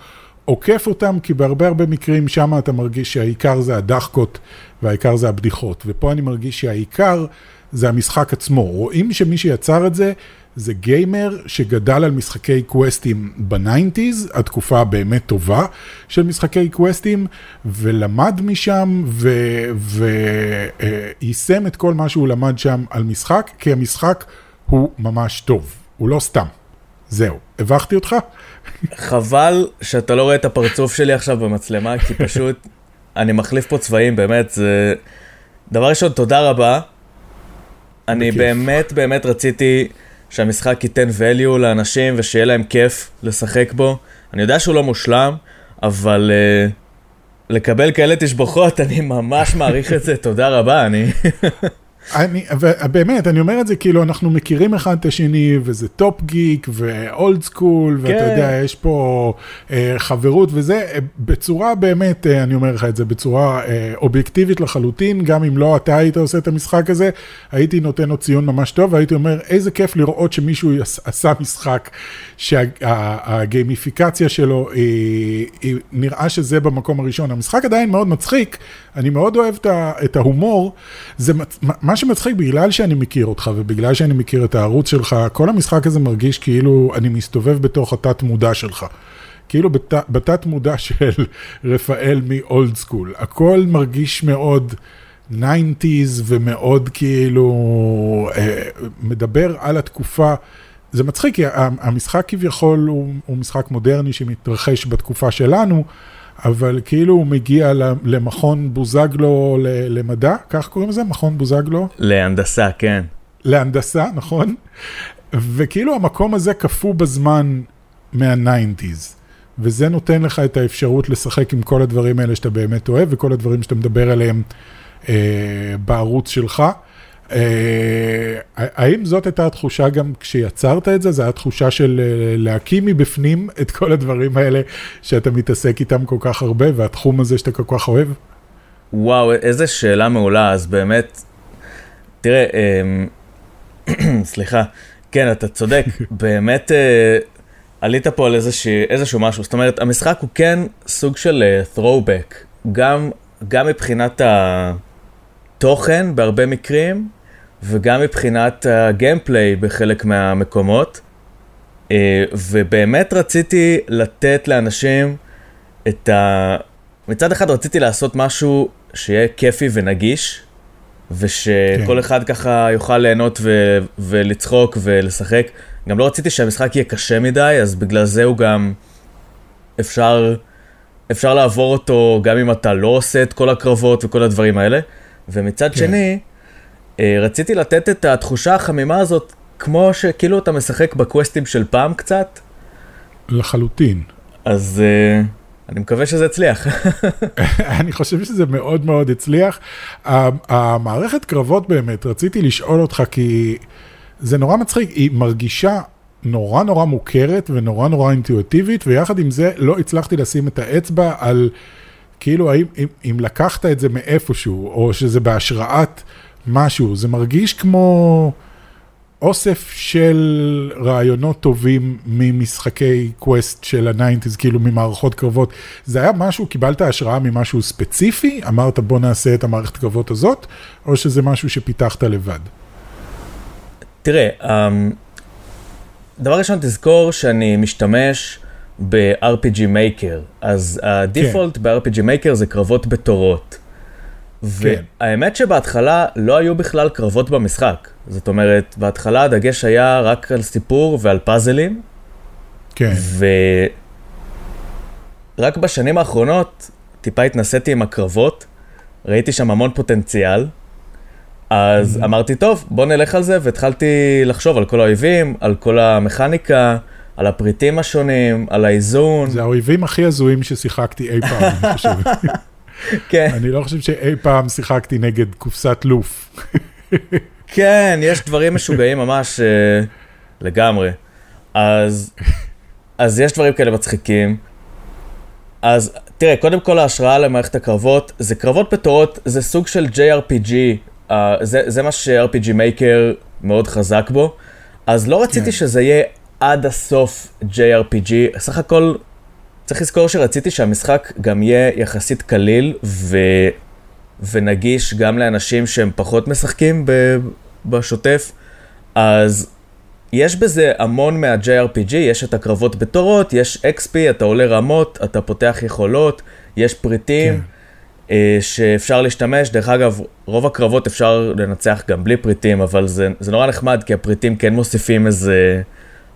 עוקף אותם, כי בהרבה הרבה מקרים שם אתה מרגיש שהעיקר זה הדחקות והעיקר זה הבדיחות. ופה אני מרגיש שהעיקר זה המשחק עצמו. רואים שמי שיצר את זה, זה gamer שגדל על משחקי קווסטים ב nineties, התקופה הבאמת טובה של משחקי קווסטים, ולמד משם ויישם את כל מה שהוא למד שם על משחק, כי המשחק הוא ממש טוב, הוא לא סתם. זהו, הבכתי אותך? חבל שאתה לא רואה את הפרצוף שלי עכשיו במצלמה, כי פשוט אני מחליף פה צבעים, באמת, זה... דבר ראשון, תודה רבה. אני בכיף. באמת באמת רציתי שהמשחק ייתן value לאנשים ושיהיה להם כיף לשחק בו. אני יודע שהוא לא מושלם, אבל uh, לקבל כאלה תשבחות, אני ממש מעריך את זה, תודה רבה, אני... אני, ובאמת, אני אומר את זה כאילו, אנחנו מכירים אחד את השני, וזה Top Geek, ו Old School, ואתה כן. יודע, יש פה אה, חברות וזה, אה, בצורה באמת, אה, אני אומר לך את זה, בצורה אה, אובייקטיבית לחלוטין, גם אם לא אתה היית עושה את המשחק הזה, הייתי נותן לו ציון ממש טוב, והייתי אומר, איזה כיף לראות שמישהו עש- עשה משחק, שה גיימיפיקציה שלו, אה, אה, נראה שזה במקום הראשון. המשחק עדיין מאוד מצחיק, אני מאוד אוהב את ההומור, זה מצ- מה שמצחיק, בגלל שאני מכיר אותך ובגלל שאני מכיר את הערוץ שלך, כל המשחק הזה מרגיש כאילו אני מסתובב בתוך התת מודע שלך. כאילו בת, בתת מודע של רפאל מאולד סקול. הכל מרגיש מאוד 90's ומאוד כאילו אה, מדבר על התקופה. זה מצחיק, כי המשחק כביכול הוא, הוא משחק מודרני שמתרחש בתקופה שלנו, אבל כאילו הוא מגיע למכון בוזגלו למדע, כך קוראים לזה? מכון בוזגלו? להנדסה, כן. להנדסה, נכון? וכאילו המקום הזה קפוא בזמן מה-90's, וזה נותן לך את האפשרות לשחק עם כל הדברים האלה שאתה באמת אוהב, וכל הדברים שאתה מדבר עליהם אה, בערוץ שלך. אה, האם זאת הייתה התחושה גם כשיצרת את זה? זו הייתה תחושה של אה, להקים מבפנים את כל הדברים האלה שאתה מתעסק איתם כל כך הרבה, והתחום הזה שאתה כל כך אוהב? וואו, איזה שאלה מעולה, אז באמת, תראה, אמ, סליחה, כן, אתה צודק, באמת אה, עלית פה על איזושהי, איזשהו משהו, זאת אומרת, המשחק הוא כן סוג של throwback, גם, גם מבחינת התוכן בהרבה מקרים, וגם מבחינת הגיימפליי בחלק מהמקומות, אה, ובאמת רציתי לתת לאנשים את ה... מצד אחד רציתי לעשות משהו שיהיה כיפי ונגיש, ושכל כן. אחד ככה יוכל ליהנות ו- ולצחוק ולשחק. גם לא רציתי שהמשחק יהיה קשה מדי, אז בגלל זה הוא גם אפשר, אפשר לעבור אותו גם אם אתה לא עושה את כל הקרבות וכל הדברים האלה. ומצד כן. שני, אה, רציתי לתת את התחושה החמימה הזאת, כמו שכאילו אתה משחק בקווסטים של פעם קצת, לחלוטין. אז אה, אני מקווה שזה יצליח. אני חושב שזה מאוד מאוד הצליח. המערכת קרבות באמת, רציתי לשאול אותך כי זה נורא מצחיק, היא מרגישה נורא נורא מוכרת ונורא נורא אינטואיטיבית, ויחד עם זה לא הצלחתי לשים את האצבע על כאילו האם אם, אם לקחת את זה מאיפשהו, או שזה בהשראת משהו, זה מרגיש כמו אוסף של רעיונות טובים ממשחקי quest של ה nineties, כאילו ממערכות קרבות. זה היה משהו, קיבלת השראה ממשהו ספציפי? אמרת בוא נעשה את המערכת קרבות הזאת, או שזה משהו שפיתחת לבד? תראה, אמ, דבר ראשון, תזכור שאני משתמש ב-RPG Maker, אז הדיפולט ב-RPG Maker זה קרבות בתורות. כן. והאמת שבהתחלה לא היו בכלל קרבות במשחק. זאת אומרת, בהתחלה הדגש היה רק על סיפור ועל פאזלים, כן, ורק בשנים האחרונות טיפה התנסיתי עם הקרבות, ראיתי שם המון פוטנציאל, אז אמרתי, טוב, בוא נלך על זה, והתחלתי לחשוב על כל האויבים, על כל המכניקה, על הפריטים השונים, על האיזון. זה האויבים הכי הזויים ששיחקתי אי פעם, אני חושב. כן, אני לא חושב שאי פעם שיחקתי נגד קופסת לוף. כן, יש דברים משוגעים ממש אה, לגמרי. אז, אז יש דברים כאלה מצחיקים. אז תראה, קודם כל ההשראה למערכת הקרבות, זה קרבות בתורות, זה סוג של JRPG, uh, זה, זה מה ש-RPG Maker מאוד חזק בו. אז לא רציתי כן. שזה יהיה עד הסוף JRPG, סך הכל צריך לזכור שרציתי שהמשחק גם יהיה יחסית קליל ו... ונגיש גם לאנשים שהם פחות משחקים ב... בשוטף, אז יש בזה המון מה-JRPG, יש את הקרבות בתורות, יש XP, אתה עולה רמות, אתה פותח יכולות, יש פריטים כן. אה, שאפשר להשתמש. דרך אגב, רוב הקרבות אפשר לנצח גם בלי פריטים, אבל זה, זה נורא נחמד, כי הפריטים כן מוסיפים איזה,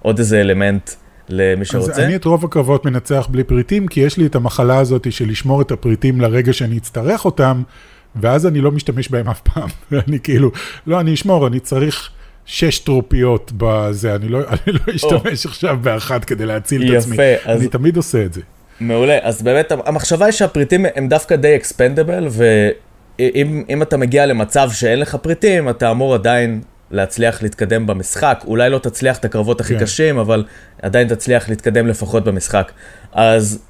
עוד איזה אלמנט למי אז שרוצה. אני את רוב הקרבות מנצח בלי פריטים, כי יש לי את המחלה הזאת של לשמור את הפריטים לרגע שאני אצטרך אותם, ואז אני לא משתמש בהם אף פעם. אני כאילו, לא, אני אשמור, אני צריך שש טרופיות בזה, אני לא, אני לא אשתמש עכשיו באחת כדי להציל את יפה, עצמי. אז- אני תמיד עושה את זה. מעולה, אז באמת המחשבה היא שהפריטים הם דווקא די אקספנדבל, ואם אם אתה מגיע למצב שאין לך פריטים, אתה אמור עדיין להצליח להתקדם במשחק. אולי לא תצליח את הקרבות הכי כן. קשים, אבל עדיין תצליח להתקדם לפחות במשחק. אז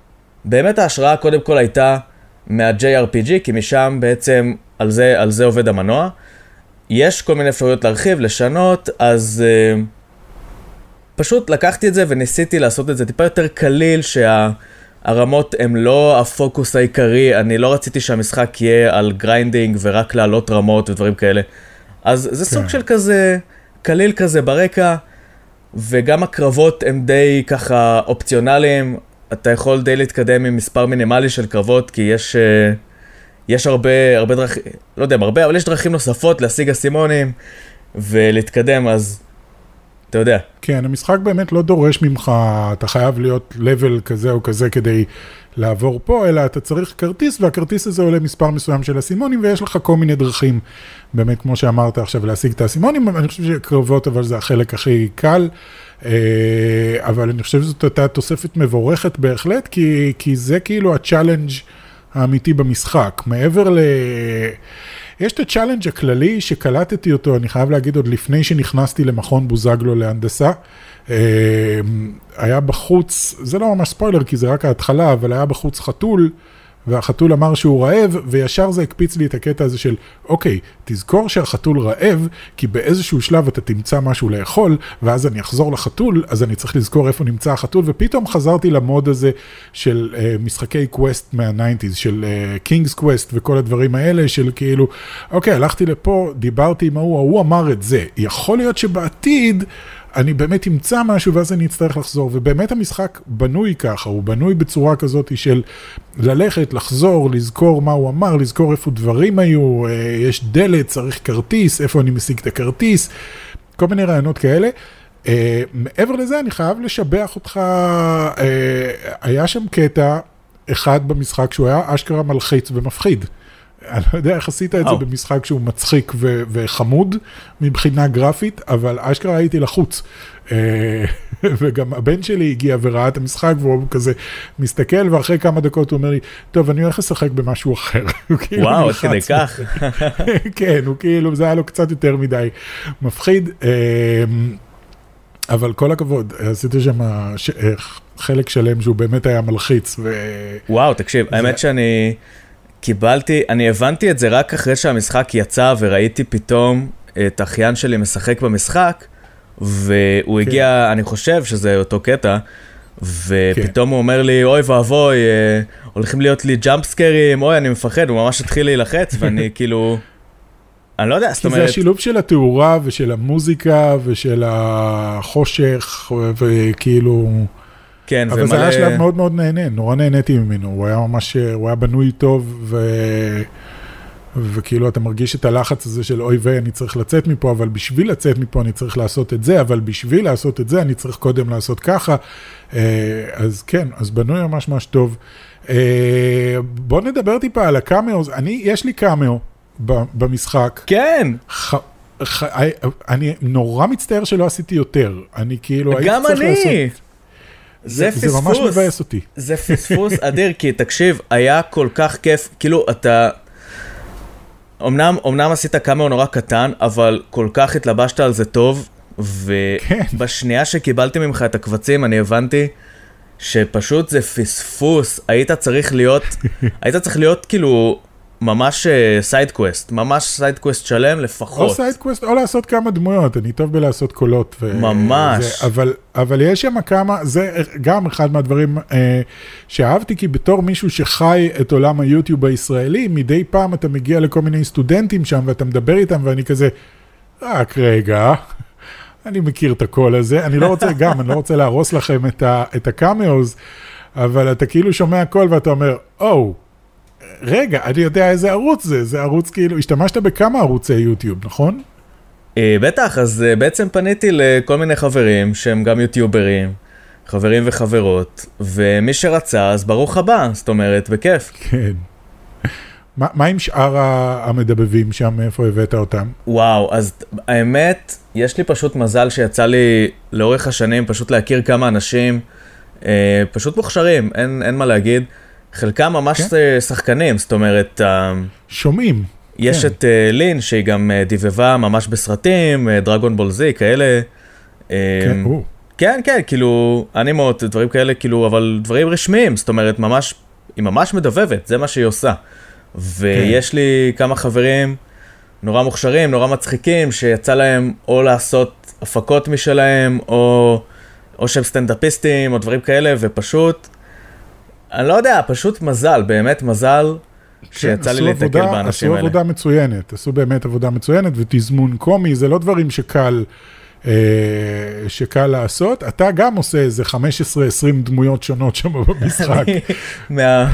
באמת ההשראה קודם כל הייתה מה-JRPG, כי משם בעצם על זה, על זה עובד המנוע. יש כל מיני אפשרויות להרחיב, לשנות, אז... Uh, פשוט לקחתי את זה וניסיתי לעשות את זה טיפה יותר קליל, שהרמות הן לא הפוקוס העיקרי, אני לא רציתי שהמשחק יהיה על grinding ורק להעלות רמות ודברים כאלה. אז זה סוג כן. של כזה, קליל כזה ברקע, וגם הקרבות הם די ככה אופציונליים, אתה יכול די להתקדם עם מספר מינימלי של קרבות, כי יש, אה, יש הרבה, הרבה דרכים, לא יודע אם הרבה, אבל יש דרכים נוספות להשיג אסימונים ולהתקדם, אז אתה יודע. כן, המשחק באמת לא דורש ממך, אתה חייב להיות level כזה או כזה כדי לעבור פה, אלא אתה צריך כרטיס, והכרטיס הזה עולה מספר מסוים של אסימונים, ויש לך כל מיני דרכים, באמת, כמו שאמרת עכשיו, להשיג את האסימונים. אני חושב שקרבות, אבל זה החלק הכי קל. אה, אבל אני חושב שזאת הייתה תוספת מבורכת בהחלט, כי, כי זה כאילו ה challenge האמיתי במשחק. מעבר ל... יש את ה challenge הכללי שקלטתי אותו, אני חייב להגיד, עוד לפני שנכנסתי למכון בוזגלו להנדסה. אה, היה בחוץ, זה לא ממש ספוילר כי זה רק ההתחלה, אבל היה בחוץ חתול, והחתול אמר שהוא רעב, וישר זה הקפיץ לי את הקטע הזה של, אוקיי, תזכור שהחתול רעב, כי באיזשהו שלב אתה תמצא משהו לאכול, ואז אני אחזור לחתול, אז אני צריך לזכור איפה נמצא החתול, ופתאום חזרתי ל mode הזה של uh, משחקי quest מה-90's, של King's uh, Quest וכל הדברים האלה, של כאילו, אוקיי, הלכתי לפה, דיברתי עם ההוא, ההוא אמר את זה. יכול להיות שבעתיד... אני באמת אמצא משהו ואז אני אצטרך לחזור, ובאמת המשחק בנוי ככה, הוא בנוי בצורה כזאת של ללכת, לחזור, לזכור מה הוא אמר, לזכור איפה דברים היו, אה, יש דלת, צריך כרטיס, איפה אני משיג את הכרטיס, כל מיני רעיונות כאלה. Uh, מעבר לזה אני חייב לשבח אותך, uh, היה שם קטע אחד במשחק שהוא היה אשכרה מלחיץ ומפחיד. אני לא יודע איך עשית את זה. במשחק שהוא מצחיק ו- וחמוד מבחינה גרפית, אבל אשכרה הייתי לחוץ. אה, וגם הבן שלי הגיע וראה את המשחק והוא כזה מסתכל ואחרי כמה דקות הוא אומר לי, טוב, אני הולך לשחק במשהו אחר. כאילו וואו, עד כדי כך. כן, הוא כאילו, זה היה לו קצת יותר מדי מפחיד. אה, אבל כל הכבוד, עשית שם ש- אה, חלק שלם שהוא באמת היה מלחיץ. ו... וואו, תקשיב, האמת שאני קיבלתי, אני הבנתי את זה רק אחרי שהמשחק יצא וראיתי פתאום את האחיין שלי משחק במשחק, והוא כן. הגיע, אני חושב שזה אותו קטע, ופתאום הוא אומר לי, אוי ואבוי, אה, הולכים להיות לי ג'אמפ סקרים, אוי, אני מפחד, הוא ממש התחיל להילחץ, ואני כאילו, אני לא יודע, זאת כי זה אומרת, השילוב של התאורה ושל המוזיקה ושל החושך, וכאילו... כן, אבל זה היה שלב מאוד מאוד נהנה, נורא נהניתי ממנו, הוא היה ממש, הוא היה בנוי טוב, ו... וכאילו אתה מרגיש את הלחץ הזה של אוי ויי, אני צריך לצאת מפה, אבל בשביל לצאת מפה אני צריך לעשות את זה, אבל בשביל לעשות את זה אני צריך קודם לעשות ככה. אה, אז כן, אז בנוי ממש ממש טוב. אה, בוא נדבר טיפה על הקאמאו, אני, יש לי קאמאו במשחק. כן, ח... ח... אני נורא מצטער שלא עשיתי יותר, אני כאילו הייתי גם צריך לעשות... אני. זה זה ממש פספוס. מבאס אותי. זה פספוס אדיר, כי תקשיב, היה כל כך כיף, כאילו אתה... אמנם, אמנם עשית קאמאו נורא קטן, אבל כל כך התלבשת על זה טוב, כן. ובשנייה שקיבלתי ממך את הקבצים, אני הבנתי שפשוט זה פספוס, היית צריך להיות, היית צריך להיות כאילו ממש side quest, ממש side quest שלם או לפחות. side quest או לעשות כמה דמויות, אני טוב בלעשות קולות. ו... ממש. זה, אבל, אבל יש שם כמה, זה גם אחד מהדברים אה, שאהבתי, כי בתור מישהו שחי את עולם היוטיוב הישראלי, מדי פעם אתה מגיע לכל מיני סטודנטים שם ואתה מדבר איתם ואני כזה, רק רגע. אני מכיר את הקול הזה, אני לא רוצה גם, אני לא רוצה להרוס לכם את, ה, את ה cameos, אבל אתה כאילו שומע קול ואתה אומר, או, רגע, אני יודע איזה ערוץ זה, זה ערוץ כאילו, השתמשת בכמה ערוצי יוטיוב, נכון? אה, בטח, אז אה, בעצם פניתי לכל מיני חברים שהם גם יוטיוברים, חברים וחברות, ומי שרצה, אז ברוך הבא, זאת אומרת, בכיף. כן. מה, מה עם שאר המדבבים שם, מאיפה הבאת אותם? וואו, אז האמת, יש לי פשוט מזל שיצא לי לאורך השנים פשוט להכיר כמה אנשים אה, פשוט מוכשרים, אין, אין מה להגיד. חלקם ממש כן. אה, שחקנים, זאת אומרת, אה, שומעים. יש כן. את אה, לין, שהיא גם אה, דיבבה ממש בסרטים, דרגון בול זי, כאלה. כן, או, כן, כן, כאילו, אנימות, דברים כאלה, כאילו, אבל דברים רשמיים, זאת אומרת, ממש, היא ממש מדבבת, זה מה שהיא עושה. ויש לי כמה חברים נורא מוכשרים, נורא מצחיקים, שיצא להם או לעשות הפקות משלהם, או, או שהם סטנדאפיסטים, או דברים כאלה, ופשוט, אני לא יודע, פשוט מזל, באמת מזל, שיצא כן, לי עשו להתקל באנשים עשו האלה. עבודה מצוינת, עשו באמת עבודה מצוינת, ותזמון קומי, זה לא דברים שקל, אה, שקל לעשות. אתה גם עושה איזה 15-20 דמויות שונות שם במשחק. מה,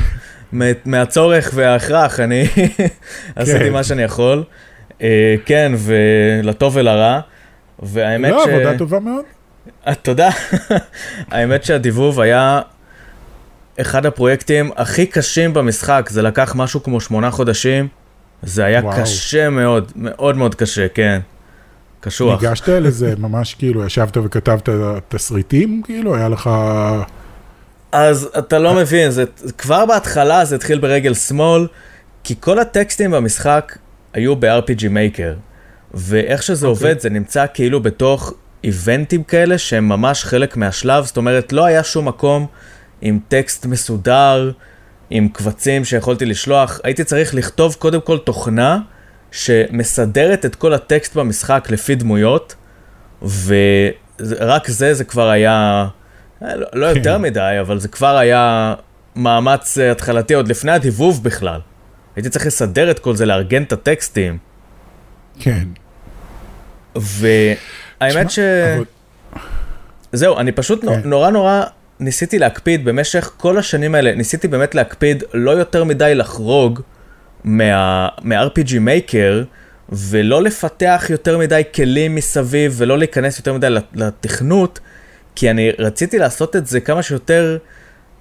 מה, מהצורך וההכרח, אני עשיתי מה שאני יכול. אה, כן, ולטוב ולרע. והאמת לא, ש... עבודה טובה מאוד. אה, תודה. האמת שהדיבוב היה אחד הפרויקטים הכי קשים במשחק, זה לקח משהו כמו שמונה חודשים. זה היה וואו. קשה מאוד, מאוד מאוד קשה, כן. קשוח. ניגשת לזה ממש כאילו, ישבת וכתבת תסריטים, כאילו, היה לך... אז אתה לא מבין, זה, כבר בהתחלה זה התחיל ברגל שמאל, כי כל הטקסטים במשחק היו ב-RPG Maker, ואיך שזה אוקיי. עובד, זה נמצא כאילו בתוך איבנטים כאלה שהם ממש חלק מהשלב, זאת אומרת, לא היה שום מקום עם טקסט מסודר, עם קבצים שיכולתי לשלוח, הייתי צריך לכתוב קודם כל תוכנה שמסדרת את כל הטקסט במשחק לפי דמויות, ורק זה, זה כבר היה, אה, לא, לא כן. יותר מדי, אבל זה כבר היה מאמץ אה, התחלתי עוד לפני הדיבוב בכלל. הייתי צריך לסדר את כל זה, לארגן את הטקסטים, כן. והאמת ש... אבל- זהו, אני פשוט כן. נורא נורא ניסיתי להקפיד במשך כל השנים האלה, ניסיתי באמת להקפיד לא יותר מדי לחרוג מה, מה-RPG Maker, ולא לפתח יותר מדי כלים מסביב, ולא להיכנס יותר מדי לתכנות, כי אני רציתי לעשות את זה כמה שיותר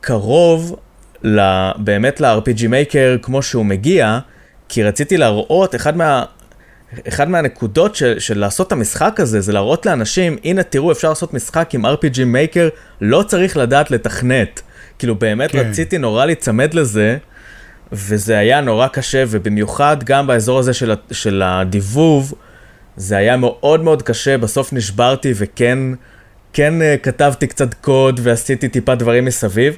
קרוב באמת ל-RPG Maker כמו שהוא מגיע, כי רציתי להראות, אחד, מה, אחד מהנקודות של, של לעשות את המשחק הזה, זה להראות לאנשים, הנה תראו, אפשר לעשות משחק עם RPG Maker, לא צריך לדעת לתכנת. כאילו באמת כן. רציתי נורא להיצמד לזה, וזה היה נורא קשה, ובמיוחד גם באזור הזה של, של הדיבוב, זה היה מאוד מאוד קשה, בסוף נשברתי וכן כן uh, כתבתי קצת קוד ועשיתי טיפה דברים מסביב.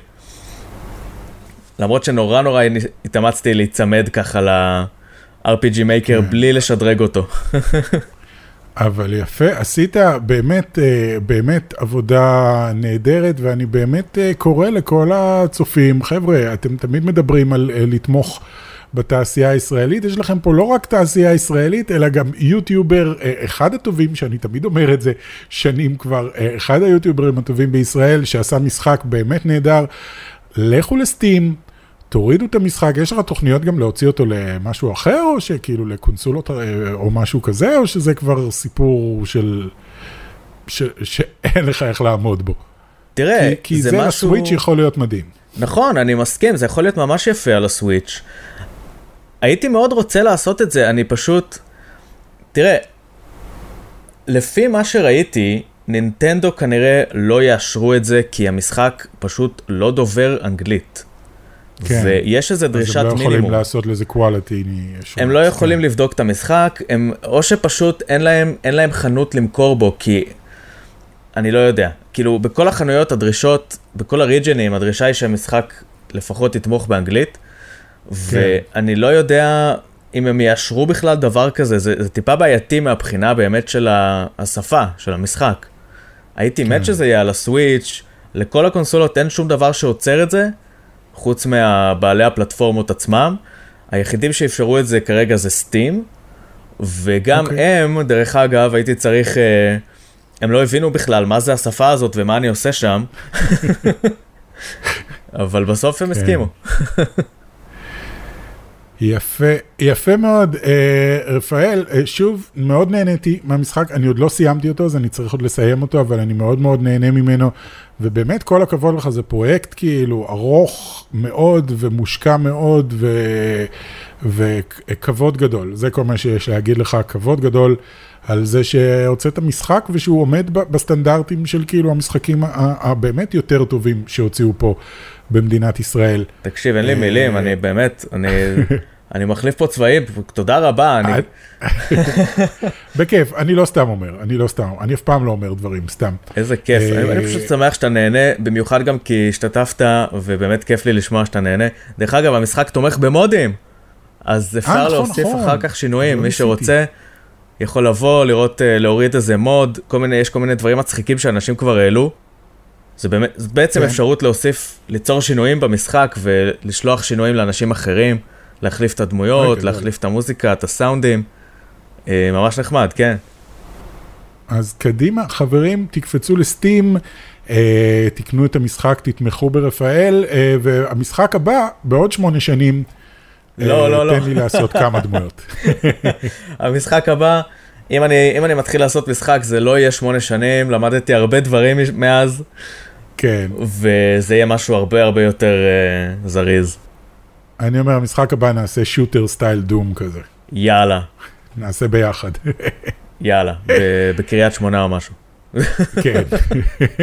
למרות שנורא נורא התאמצתי להיצמד ככה ל-RPG Maker כן. בלי לשדרג אותו. אבל יפה, עשית באמת, אה, באמת עבודה נהדרת, ואני באמת אה, קורא לכל הצופים, חבר'ה, אתם תמיד מדברים על לתמוך בתעשייה הישראלית. יש לכם פה לא רק תעשייה ישראלית, אלא גם יוטיובר, אה, אחד הטובים, שאני תמיד אומר את זה שנים כבר, אה, אחד היוטיוברים הטובים בישראל, שעשה משחק באמת נהדר. לכו לסטים, תורידו את המשחק, יש לך תוכניות גם להוציא אותו למשהו אחר, או שכאילו לקונסולות אה, או משהו כזה, או שזה כבר סיפור של... ש... שאין לך איך לעמוד בו. תראה, כי, כי זה, זה משהו... הסוויץ' יכול להיות מדהים. נכון, אני מסכים, זה יכול להיות ממש יפה על הסוויץ'. הייתי מאוד רוצה לעשות את זה, אני פשוט... תראה, לפי מה שראיתי, נינטנדו כנראה לא יאשרו את זה, כי המשחק פשוט לא דובר אנגלית. כן. ויש איזה דרישת מינימום. אז הם לא יכולים לעשות לזה quality. הם לא יכולים לבדוק את המשחק, הם, או שפשוט אין להם, אין להם חנות למכור בו, כי אני לא יודע. כאילו, בכל החנויות הדרישות, בכל הריג'נים, הדרישה היא שהמשחק לפחות יתמוך באנגלית. ואני לא יודע אם הם יאשרו בכלל דבר כזה, זה, זה טיפה בעייתי מהבחינה באמת של השפה, של המשחק. הייתי כן. מת שזה יהיה על הסוויץ', לכל הקונסולות אין שום דבר שעוצר את זה, חוץ מהבעלי הפלטפורמות עצמם. היחידים שאפשרו את זה כרגע זה סטים, וגם okay. אוקיי. הם, דרך אגב, הייתי צריך, אה, הם לא הבינו בכלל מה זה השפה הזאת ומה אני עושה שם, אבל בסוף הם כן. הסכימו. יפה, יפה מאוד. אה, רפאל, אה, שוב, מאוד נהניתי מהמשחק, אני עוד לא סיימתי אותו, אז אני צריך עוד לסיים אותו, אבל אני מאוד מאוד נהנה ממנו, ובאמת כל הכבוד לך, זה פרויקט כאילו ארוך מאוד ומושקע מאוד, ו... וכבוד גדול, זה כל מה שיש להגיד לך, כבוד גדול על זה שהוצאת משחק ושהוא עומד בסטנדרטים של כאילו המשחקים הבאמת יותר טובים שהוציאו פה. במדינת ישראל. תקשיב, אין לי מילים, אני באמת, אני... אני מחליף פה צבעים, תודה רבה, אני... בכיף, אני לא סתם אומר, אני לא סתם, אני אף פעם לא אומר דברים, סתם. איזה כיף, אני פשוט שמח שאתה נהנה, במיוחד גם כי השתתפת, ובאמת כיף לי לשמוע שאתה נהנה. דרך אגב, המשחק תומך במודים, אז אפשר נכון, להוסיף נכון. אחר כך שינויים, לא מי שרוצה. יכול לבוא, לראות, אה, להוריד איזה מוד, כל מיני, יש כל מיני דברים מצחיקים שאנשים כבר העלו. זה באמת, זה בעצם כן. אפשרות להוסיף, ליצור שינויים במשחק ולשלוח שינויים לאנשים אחרים, להחליף את הדמויות, להחליף את המוזיקה, את הסאונדים. אה, ממש נחמד, כן. אז קדימה, חברים, תקפצו לסטים, אה, תקנו את המשחק, תתמכו ברפאל, אה, והמשחק הבא, בעוד שמונה שנים, לא, לא, לא. תן לי לעשות כמה דמויות. המשחק הבא, אם אני, אם אני מתחיל לעשות משחק, זה לא יהיה שמונה שנים, למדתי הרבה דברים מאז. כן. וזה יהיה משהו הרבה הרבה יותר uh, זריז. אני אומר, המשחק הבא נעשה שוטר סטייל דום כזה. יאללה. נעשה ביחד. יאללה, בקריית שמונה או משהו. כן.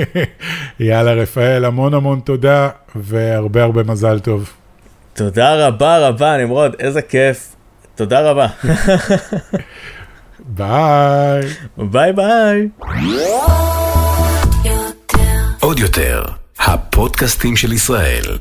יאללה, רפאל, המון המון תודה, והרבה הרבה מזל טוב. תודה רבה רבה, נמרוד, איזה כיף. תודה רבה. ביי. ביי ביי. עוד יותר, הפודקאסטים של ישראל.